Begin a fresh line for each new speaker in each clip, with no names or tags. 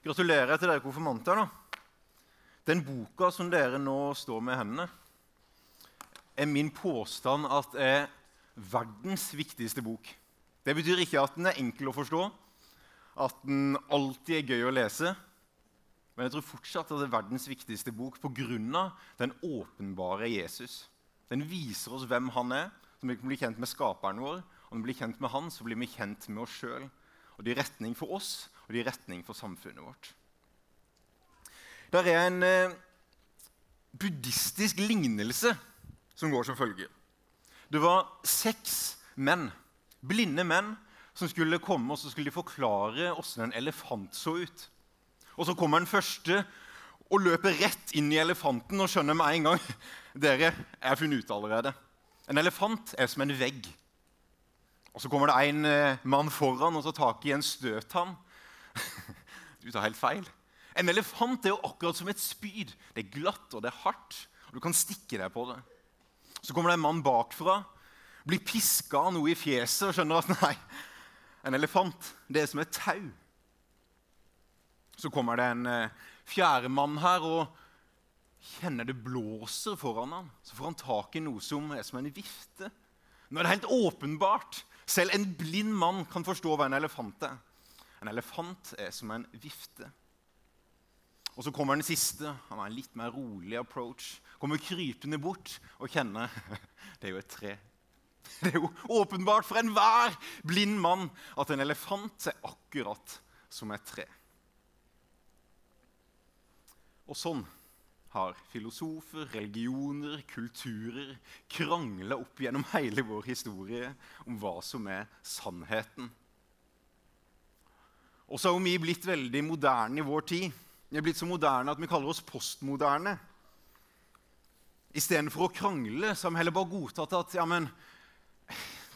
Gratulerer til dere konfirmanter. da. Den boka som dere nå står med i hendene, er min påstand at er verdens viktigste bok. Det betyr ikke at den er enkel å forstå, at den alltid er gøy å lese. Men jeg tror fortsatt at det er verdens viktigste bok pga. den åpenbare Jesus. Den viser oss hvem han er, så vi kan bli kjent med skaperen vår. Og når vi blir kjent med han, så blir vi kjent med oss sjøl. Og det gir retning for oss, og det gir retning for samfunnet vårt. Der er en eh, buddhistisk lignelse som går som følger. Det var seks menn, blinde menn, som skulle komme og så skulle de forklare åssen en elefant så ut. Og Så kommer den første og løper rett inn i elefanten og skjønner med en gang dere er funnet ut allerede. En elefant er som en vegg. Og Så kommer det en eh, mann foran og tar tak i en støttann. Du tar helt feil. En elefant er jo akkurat som et spyd. Det er glatt og det er hardt. og Du kan stikke deg på det. Så kommer det en mann bakfra, blir piska av noe i fjeset og skjønner at nei, en elefant det er som et tau. Så kommer det en eh, fjerde mann her og kjenner det blåser foran ham. Så får han tak i noe som er som en vifte. Nå er det helt åpenbart. Selv en blind mann kan forstå hva en elefant er. En elefant er som en vifte. Og så kommer den siste. Han har en litt mer rolig approach. Kommer krypende bort og kjenner Det er jo et tre. Det er jo åpenbart for enhver blind mann at en elefant er akkurat som et tre. Og sånn har filosofer, religioner, kulturer krangla opp gjennom hele vår historie om hva som er sannheten. Og så har vi blitt veldig moderne i vår tid. Vi er blitt så moderne at vi kaller oss postmoderne. Istedenfor å krangle så har vi heller bare godtatt at ja, men,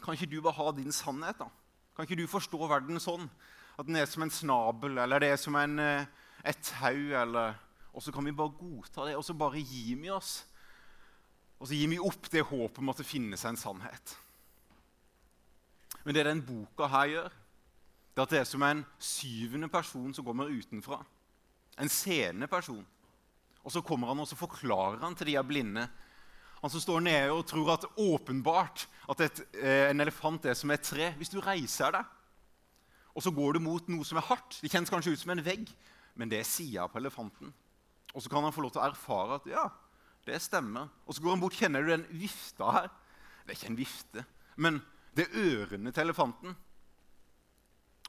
kan ikke du bare ha din sannhet? da? Kan ikke du forstå verden sånn? At den er som en snabel, eller det er som en, eh, et tau, eller Og så kan vi bare godta det, og så bare gir vi oss. Og så gir vi opp det håpet om at det finnes en sannhet. Men det den boka her gjør, det er at det er som en syvende person som kommer utenfra. En seende person. Og så kommer han og så forklarer han til de er blinde. Han som står nede og tror at åpenbart at et, eh, en elefant er som et tre. Hvis du reiser deg, og så går du mot noe som er hardt Det kjennes kanskje ut som en vegg, men det er sida på elefanten. Og så kan han få lov til å erfare at ja, det stemmer. Og så går han bort. Kjenner du den vifta her? Det er ikke en vifte, men det er ørene til elefanten.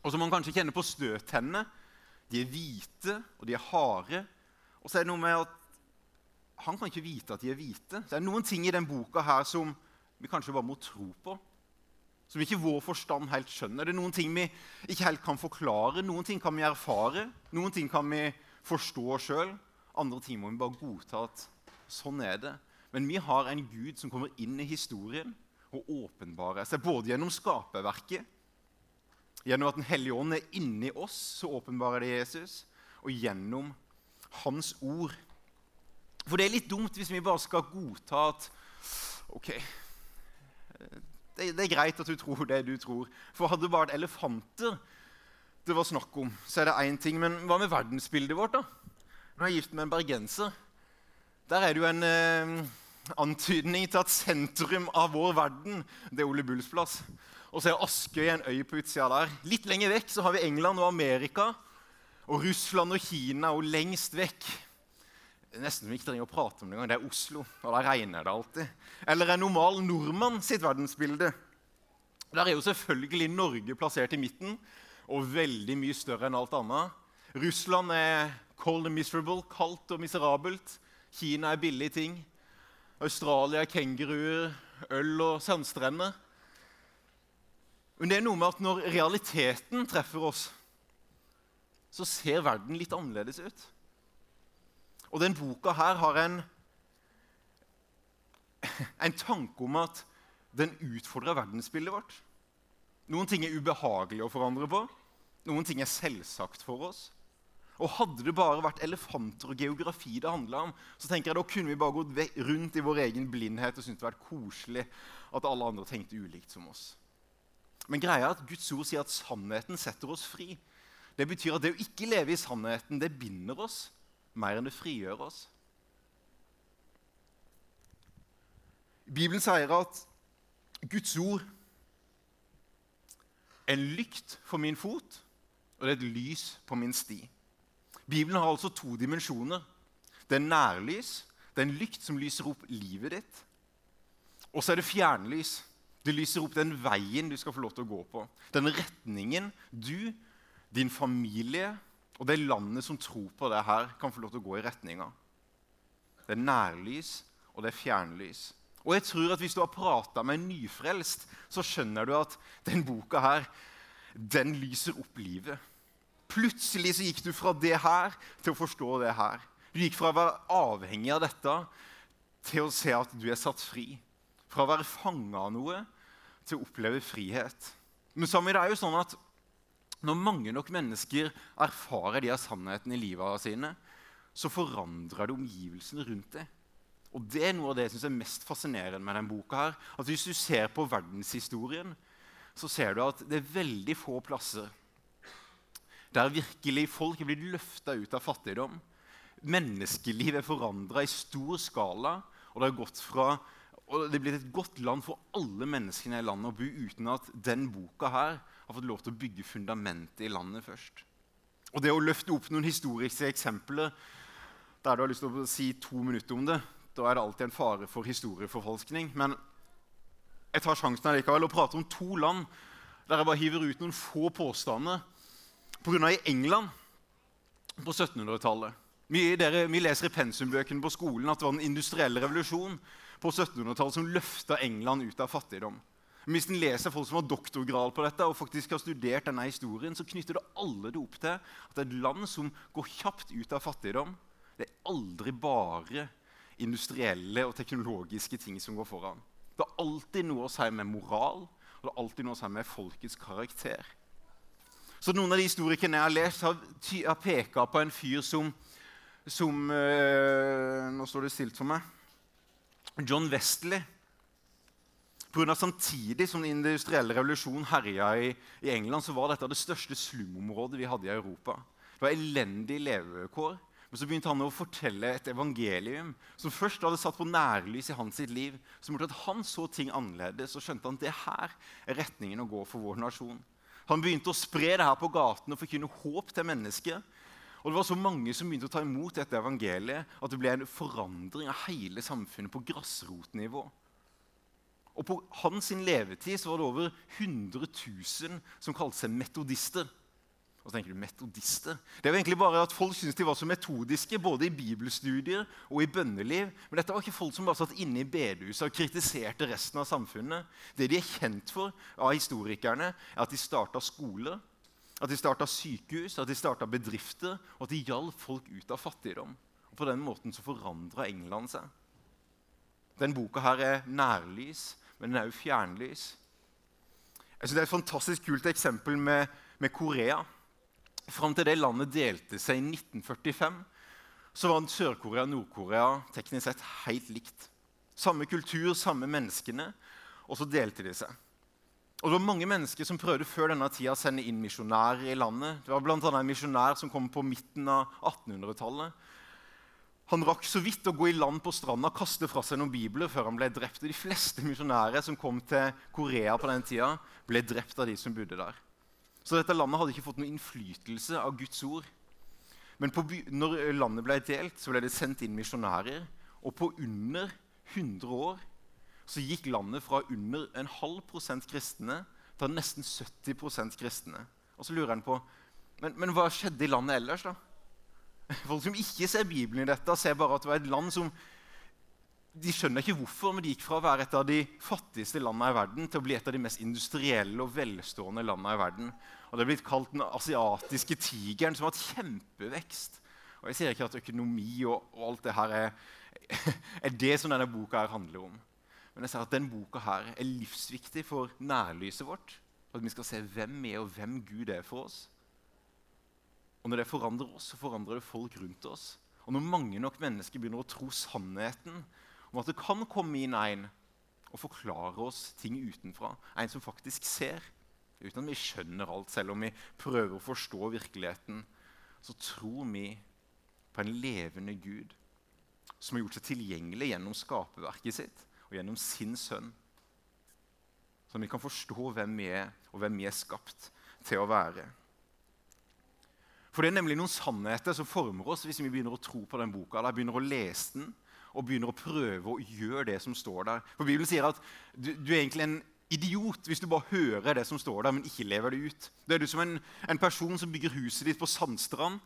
Og som man kanskje kjenner på støttennene. De er hvite, og de er harde. Og så er det noe med at han kan ikke vite at de er hvite. Det er noen ting i den boka her som vi kanskje bare må tro på. Som ikke vår forstand helt skjønner. Det er noen ting vi ikke helt kan forklare. Noen ting kan vi erfare, noen ting kan vi forstå sjøl. Andre ting må vi bare godta at sånn er det. Men vi har en Gud som kommer inn i historien og åpenbarer seg både gjennom skaperverket, gjennom at Den hellige ånd er inni oss, så åpenbarer det Jesus, og gjennom Hans ord. For det er litt dumt hvis vi bare skal godta at OK, det, det er greit at du tror det du tror. For hadde det vært elefanter det var snakk om, så er det én ting. Men hva med verdensbildet vårt, da? Nå er jeg gift med en bergenser. Der er det jo en eh, antydning til at sentrum av vår verden det er Ole Bulls plass. Og så er Askøy en øy på utsida der. Litt lenger vekk så har vi England og Amerika. Og Russland og Kina og lengst vekk nesten vi ikke trenger å prate om det engang. Det er Oslo, og der regner det alltid. Eller en normal nordmann sitt verdensbilde. Der er jo selvfølgelig Norge plassert i midten og veldig mye større enn alt annet. Russland er cold and miserable, kaldt og miserabelt. Kina er billige ting. Australia er kenguruer, øl og sandstrender. Men det er noe med at når realiteten treffer oss, så ser verden litt annerledes ut. Og den boka her har en, en tanke om at den utfordrer verdensbildet vårt. Noen ting er ubehagelig å forandre på. Noen ting er selvsagt for oss. Og Hadde det bare vært elefanter og geografi det handla om, så tenker jeg da kunne vi bare gått rundt i vår egen blindhet og syntes det vært koselig at alle andre tenkte ulikt som oss. Men greia er at Guds ord sier at sannheten setter oss fri. Det betyr at det å ikke leve i sannheten det binder oss mer enn det frigjør oss. Bibelen sier at Guds ord er en lykt for min fot, og det er et lys på min sti. Bibelen har altså to dimensjoner. Det er nærlys, det er en lykt som lyser opp livet ditt. Og så er det fjernlys. Det lyser opp den veien du skal få lov til å gå på. Den retningen du, din familie og det landet som tror på det her, kan få lov til å gå i retning av. Det er nærlys, og det er fjernlys. Og jeg tror at Hvis du har prata med en nyfrelst, så skjønner du at den boka her, den lyser opp livet. Plutselig så gikk du fra det her til å forstå det her. Du gikk fra å være avhengig av dette til å se at du er satt fri. Fra å være fanga av noe til å oppleve frihet. Men sammen, det er jo sånn at når mange nok mennesker erfarer de av sannheten i livet sine, så forandrer det omgivelsene rundt det. Og Det er noe av det jeg synes er mest fascinerende med denne boka. her, at Hvis du ser på verdenshistorien, så ser du at det er veldig få plasser der virkelig folk er blitt løfta ut av fattigdom. Menneskeliv er forandra i stor skala, og det, har gått fra, og det blitt et godt land for alle menneskene i landet å bo uten at den boka her har fått lov til å bygge fundamentet i landet først. Og det å løfte opp noen historiske eksempler der du har lyst til å si to minutter om det, da er det alltid en fare for historieforfalskning. Men jeg tar sjansen likevel og prater om to land der jeg bare hiver ut noen få påstander. Pga. i England på 1700-tallet vi, vi, leser i pensumbøkene på skolen at det var den industrielle revolusjon på 1700-tallet som løfta England ut av fattigdom. Men Hvis en leser folk som har doktorgrad på dette, og faktisk har studert denne historien, så knytter det alle det opp til at et land som går kjapt ut av fattigdom, det er aldri bare industrielle og teknologiske ting som går foran. Det har alltid noe å si med moral og det har alltid noe å si med folkets karakter. Så Noen av de historikerne jeg har lest, har, har peka på en fyr som, som øh, Nå står det stilt for meg. John Wesley På samtidig som den industrielle revolusjonen herja i, i, England, så var dette det største slumområdet vi hadde i Europa. Det var elendige levekår. Men så begynte han å fortelle et evangelium som først hadde satt på nærlys i hans sitt liv, som gjorde at han så ting annerledes og skjønte at det her er retningen å gå for vår nasjon. Han begynte å spre det her på gaten og forkynne håp til mennesker. Og det var så mange som begynte å ta imot dette evangeliet at det ble en forandring av hele samfunnet på grasrotnivå. Og På hans levetid så var det over 100 000 som kalte seg metodister. Og så tenker du metodister. Det var egentlig bare at Folk syntes de var så metodiske både i bibelstudier og i bønneliv. Men dette var ikke folk som bare satt inne i bedehuset og kritiserte resten av samfunnet. Det de er kjent for av historikerne, er at de starta skoler, at de starta sykehus, at de starta bedrifter, og at de hjalp folk ut av fattigdom. Og På den måten så forandra England seg. Den boka her er nærlys, men den er jo fjernlys. Jeg synes Det er et fantastisk kult eksempel med, med Korea. Fram til det landet delte seg i 1945, så var Sør-Korea og Nord-Korea teknisk sett helt likt. Samme kultur, samme menneskene, og så delte de seg. Og Det var mange mennesker som prøvde før denne tida å sende inn misjonærer i landet. Det var annet en misjonær som kom på midten av 1800-tallet. Han rakk så vidt å gå i land på stranda og kaste fra seg noen bibler før han ble drept. Og de fleste misjonærer som kom til Korea på den tida, ble drept av de som bodde der. Så dette landet hadde ikke fått noen innflytelse av Guds ord. Men når landet ble delt, så ble det sendt inn misjonærer. Og på under 100 år så gikk landet fra under en halv prosent kristne til nesten 70% kristne. Og så lurer en på men, men hva skjedde i landet ellers, da? Folk som ikke ser Bibelen i dette, ser bare at det var et land som de skjønner ikke hvorfor, men de gikk fra å være et av de fattigste landene i verden til å bli et av de mest industrielle og velstående landene i verden. Og Det er blitt kalt den asiatiske tigeren, som har hatt kjempevekst. Og Jeg sier ikke at økonomi og, og alt det her er, er, det som denne boka her handler om. Men jeg ser at den boka her er livsviktig for nærlyset vårt. At vi skal se hvem vi er, og hvem Gud er for oss. Og når det forandrer oss, så forandrer det folk rundt oss. Og når mange nok mennesker begynner å tro sannheten om at det kan komme inn en og forklare oss ting utenfra. En som faktisk ser. uten at vi skjønner alt, selv om vi prøver å forstå virkeligheten, så tror vi på en levende Gud som har gjort seg tilgjengelig gjennom skaperverket sitt og gjennom sin sønn. Så vi kan forstå hvem vi er, og hvem vi er skapt til å være. For det er nemlig noen sannheter som former oss hvis vi begynner å tro på den boka, eller begynner å lese den og begynner å prøve å gjøre det som står der. For Bibelen sier at du, du er egentlig en idiot hvis du bare hører det som står der, men ikke lever det ut. Det er du som en, en person som bygger huset ditt på sandstrand,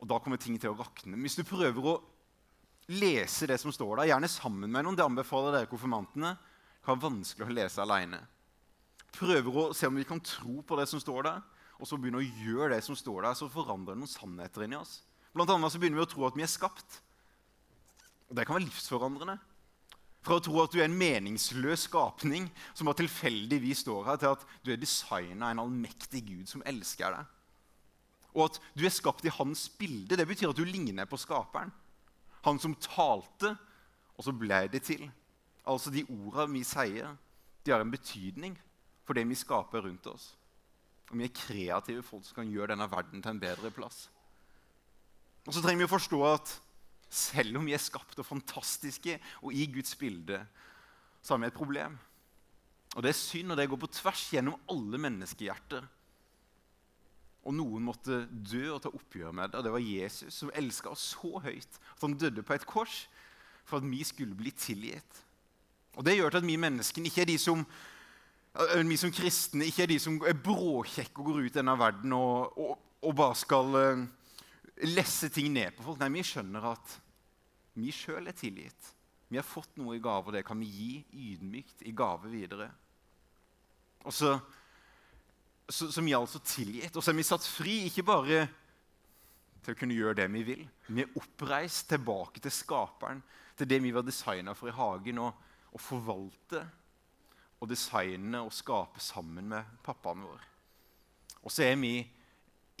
og da kommer ting til å rakne. Hvis du prøver å lese det som står der, gjerne sammen med noen, det anbefaler dere konfirmantene, kan være vanskelig å lese alene. Prøver å se om vi kan tro på det som står der, og så begynner å gjøre det som står der, så forandrer det noen sannheter inni oss. Blant annet så begynner vi å tro at vi er skapt. Og Det kan være livsforandrende. Fra å tro at du er en meningsløs skapning som bare tilfeldigvis står her, til at du er designa av en allmektig Gud som elsker deg. Og at du er skapt i hans bilde. Det betyr at du ligner på skaperen. Han som talte, og så ble det til. Altså De orda vi sier, de har en betydning for det vi skaper rundt oss. Og vi er kreative folk som kan gjøre denne verden til en bedre plass. Og så trenger vi å forstå at selv om vi er skapt og fantastiske og i Guds bilde, så har vi et problem. Og det er synd, og det går på tvers gjennom alle menneskehjerter. Og noen måtte dø og ta oppgjør med det. Og det var Jesus som elska oss så høyt at han døde på et kors for at vi skulle bli tilgitt. Og Det gjør til at vi menneskene ikke er de som vi som kristne ikke er de som er bråkjekke og går ut i denne verden og, og, og bare skal uh, lesse ting ned på folk. Nei, vi skjønner at vi sjøl er tilgitt. Vi har fått noe i gave, og det kan vi gi ydmykt i gave videre. Og så, så vi altså tilgitt. Og så er vi satt fri, ikke bare til å kunne gjøre det vi vil. Vi er oppreist tilbake til skaperen, til det vi var designa for i hagen, og, og forvalte og designe og skape sammen med pappaen vår. Og så er vi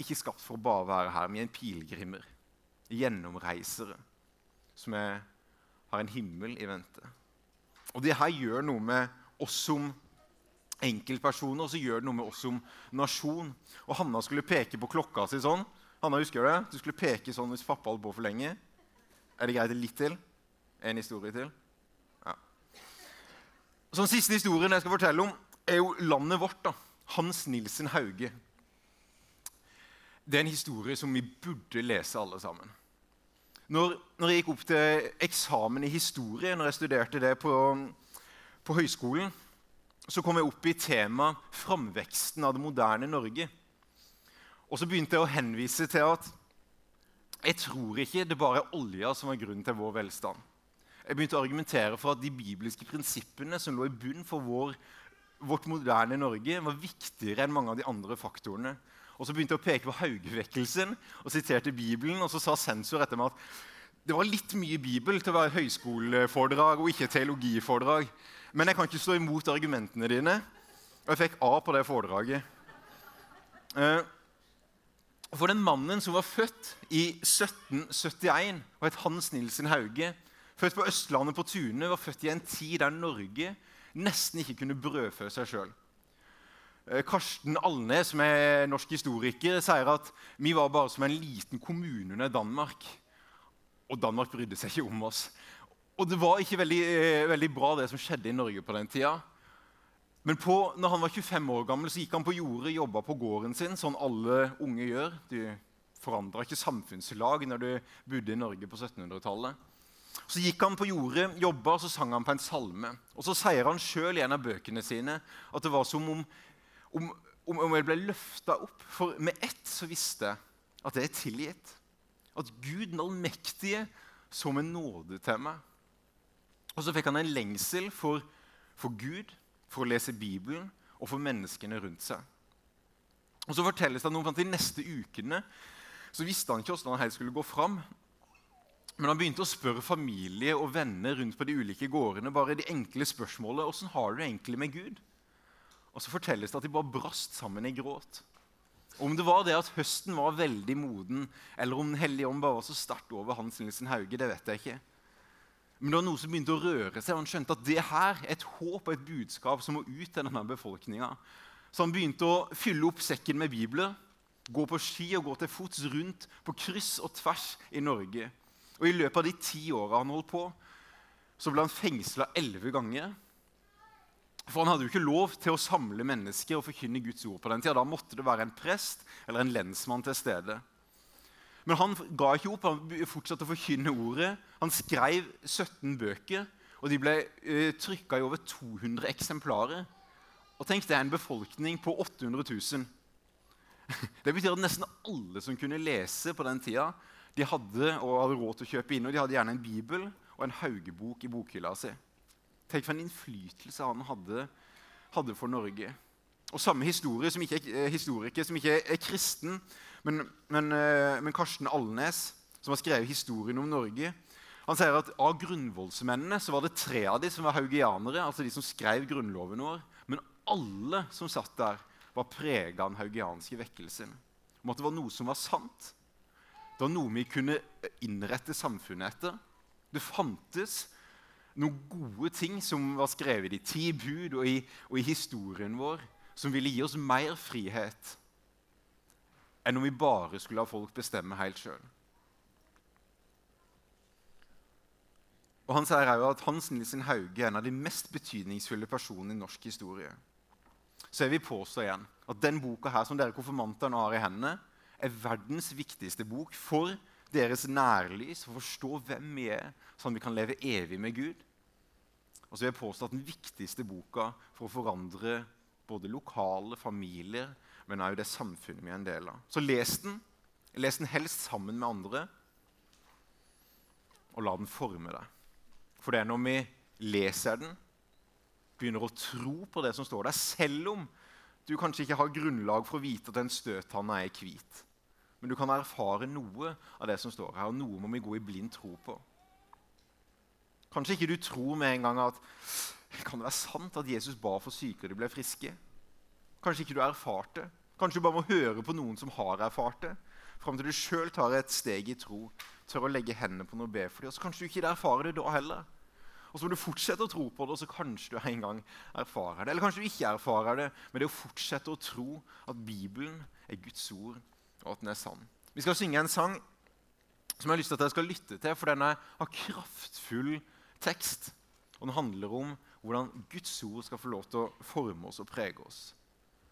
ikke skapt for å bare være her. Vi er en pilegrimer, gjennomreisere, som er, har en himmel i vente. Og det her gjør noe med oss som enkeltpersoner, og så gjør det noe med oss som nasjon. Og Hanna skulle peke på klokka si sånn. Hanna, husker du det? Du skulle peke sånn hvis pappa holdt på for lenge. Er det greit litt til? En historie til? Ja. Så Den siste historien jeg skal fortelle om, er jo landet vårt. da. Hans Nilsen Hauge. Det er en historie som vi burde lese alle sammen. Når, når jeg gikk opp til eksamen i historie, når jeg studerte det på, på høyskolen, så kom jeg opp i temaet 'framveksten av det moderne Norge'. Og så begynte jeg å henvise til at jeg tror ikke det bare er olja som er grunnen til vår velstand. Jeg begynte å argumentere for at de bibelske prinsippene som lå i bunn for vår, vårt moderne Norge, var viktigere enn mange av de andre faktorene. Og Så begynte jeg å peke på Haugevekkelsen og siterte Bibelen. Og så sa sensor etter meg at det var litt mye Bibel til å være høyskoleforedrag og ikke teologiforedrag. Men jeg kan ikke stå imot argumentene dine. Og jeg fikk A på det foredraget. Eh, for den mannen som var født i 1771 og het Hans Nilsen Hauge, Født på Østlandet på Tune, var født i en tid der Norge nesten ikke kunne brødfø seg sjøl. Eh, Karsten Alnes, som er norsk historiker, sier at vi var bare som en liten kommune under Danmark. Og Danmark brydde seg ikke om oss. Og det var ikke veldig, eh, veldig bra, det som skjedde i Norge på den tida. Men på, når han var 25 år gammel, så gikk han på jordet, jobba på gården sin, sånn alle unge gjør. Du forandra ikke samfunnslag når du bodde i Norge på 1700-tallet. Så gikk han på jordet, jobba, og så sang han på en salme. Og så sier han sjøl i en av bøkene sine at det var som om, om, om, om jeg ble løfta opp. For med ett så visste jeg at det er tilgitt. At Gud den allmektige så med nåde til meg. Og så fikk han en lengsel for, for Gud, for å lese Bibelen og for menneskene rundt seg. Og så fortelles det noe noen at De neste ukene så visste han ikke hvordan han helt skulle gå fram. Men han begynte å spørre familie og venner rundt på de ulike gårdene bare de enkle spørsmålene. Åssen har du det egentlig med Gud? Og så fortelles det at de bare brast sammen i gråt. Om det var det at høsten var veldig moden, eller om Den hellige ånd bare var så sterkt over Hans Nilsen Hauge, det vet jeg ikke. Men det var noe som begynte å røre seg, og han skjønte at det her er et håp og et budskap som må ut til denne befolkninga. Så han begynte å fylle opp sekken med bibler, gå på ski og gå til fots rundt på kryss og tvers i Norge. Og I løpet av de ti åra han holdt på, så ble han fengsla elleve ganger. For han hadde jo ikke lov til å samle mennesker og forkynne Guds ord på den tida. Da måtte det være en prest eller en lensmann til stede. Men han ga ikke opp. Han fortsatte å forkynne ordet. Han skrev 17 bøker, og de ble eh, trykka i over 200 eksemplarer. Og tenk, Det er en befolkning på 800 000. Det betyr at nesten alle som kunne lese på den tida, de hadde, og hadde råd til å kjøpe inn, og de hadde gjerne en bibel og en haugebok i bokhylla si. Tenk for en innflytelse han hadde, hadde for Norge. Og samme historie, som ikke er, eh, historiker som ikke er kristen, men, men, eh, men Karsten Alnes, som har skrevet historien om Norge, han sier at av grunnvollsmennene så var det tre av de som var haugianere, altså de som skrev grunnloven vår. Men alle som satt der, var prega av den haugianske vekkelsen. Om at det var noe som var sant. Det var noe vi kunne innrette samfunnet etter. Det fantes noen gode ting som var skrevet i ti bud og i, og i historien vår, som ville gi oss mer frihet enn om vi bare skulle la folk bestemme helt sjøl. Og Han sier også at Hans Nilsen Hauge er en av de mest betydningsfulle personene i norsk historie. Så jeg vil påstå igjen at den boka her som dere konfirmantene har i hendene, er verdens viktigste bok for deres nærlys, for å forstå hvem vi er, sånn at vi kan leve evig med Gud. Og så vil jeg påstå at den viktigste boka for å forandre både lokale familier, men òg det samfunnet vi er en del av. Så les den. Les den helst sammen med andre, og la den forme deg. For det er når vi leser den, begynner å tro på det som står der, selv om du kanskje ikke har grunnlag for å vite at den støttanna er hvit. Men du kan erfare noe av det som står her, og noe må vi gå i blind tro på. Kanskje ikke du tror med en gang at kan det være sant at Jesus ba for syke og de ble friske. Kanskje ikke du har erfart det. Kanskje du bare må høre på noen som har erfart det. Fram til du sjøl tar et steg i tro, tør å legge hendene på noe og be for dem. Og så kanskje du ikke erfarer det da heller. Og så må du fortsette å tro på det, og så kanskje du en gang erfarer det. Eller kanskje du ikke erfarer det, men det å fortsette å tro at Bibelen er Guds ord og at den er sann. Vi skal synge en sang som jeg har lyst til at dere skal lytte til, for den har kraftfull tekst. Og den handler om hvordan Guds ord skal få lov til å forme oss og prege oss.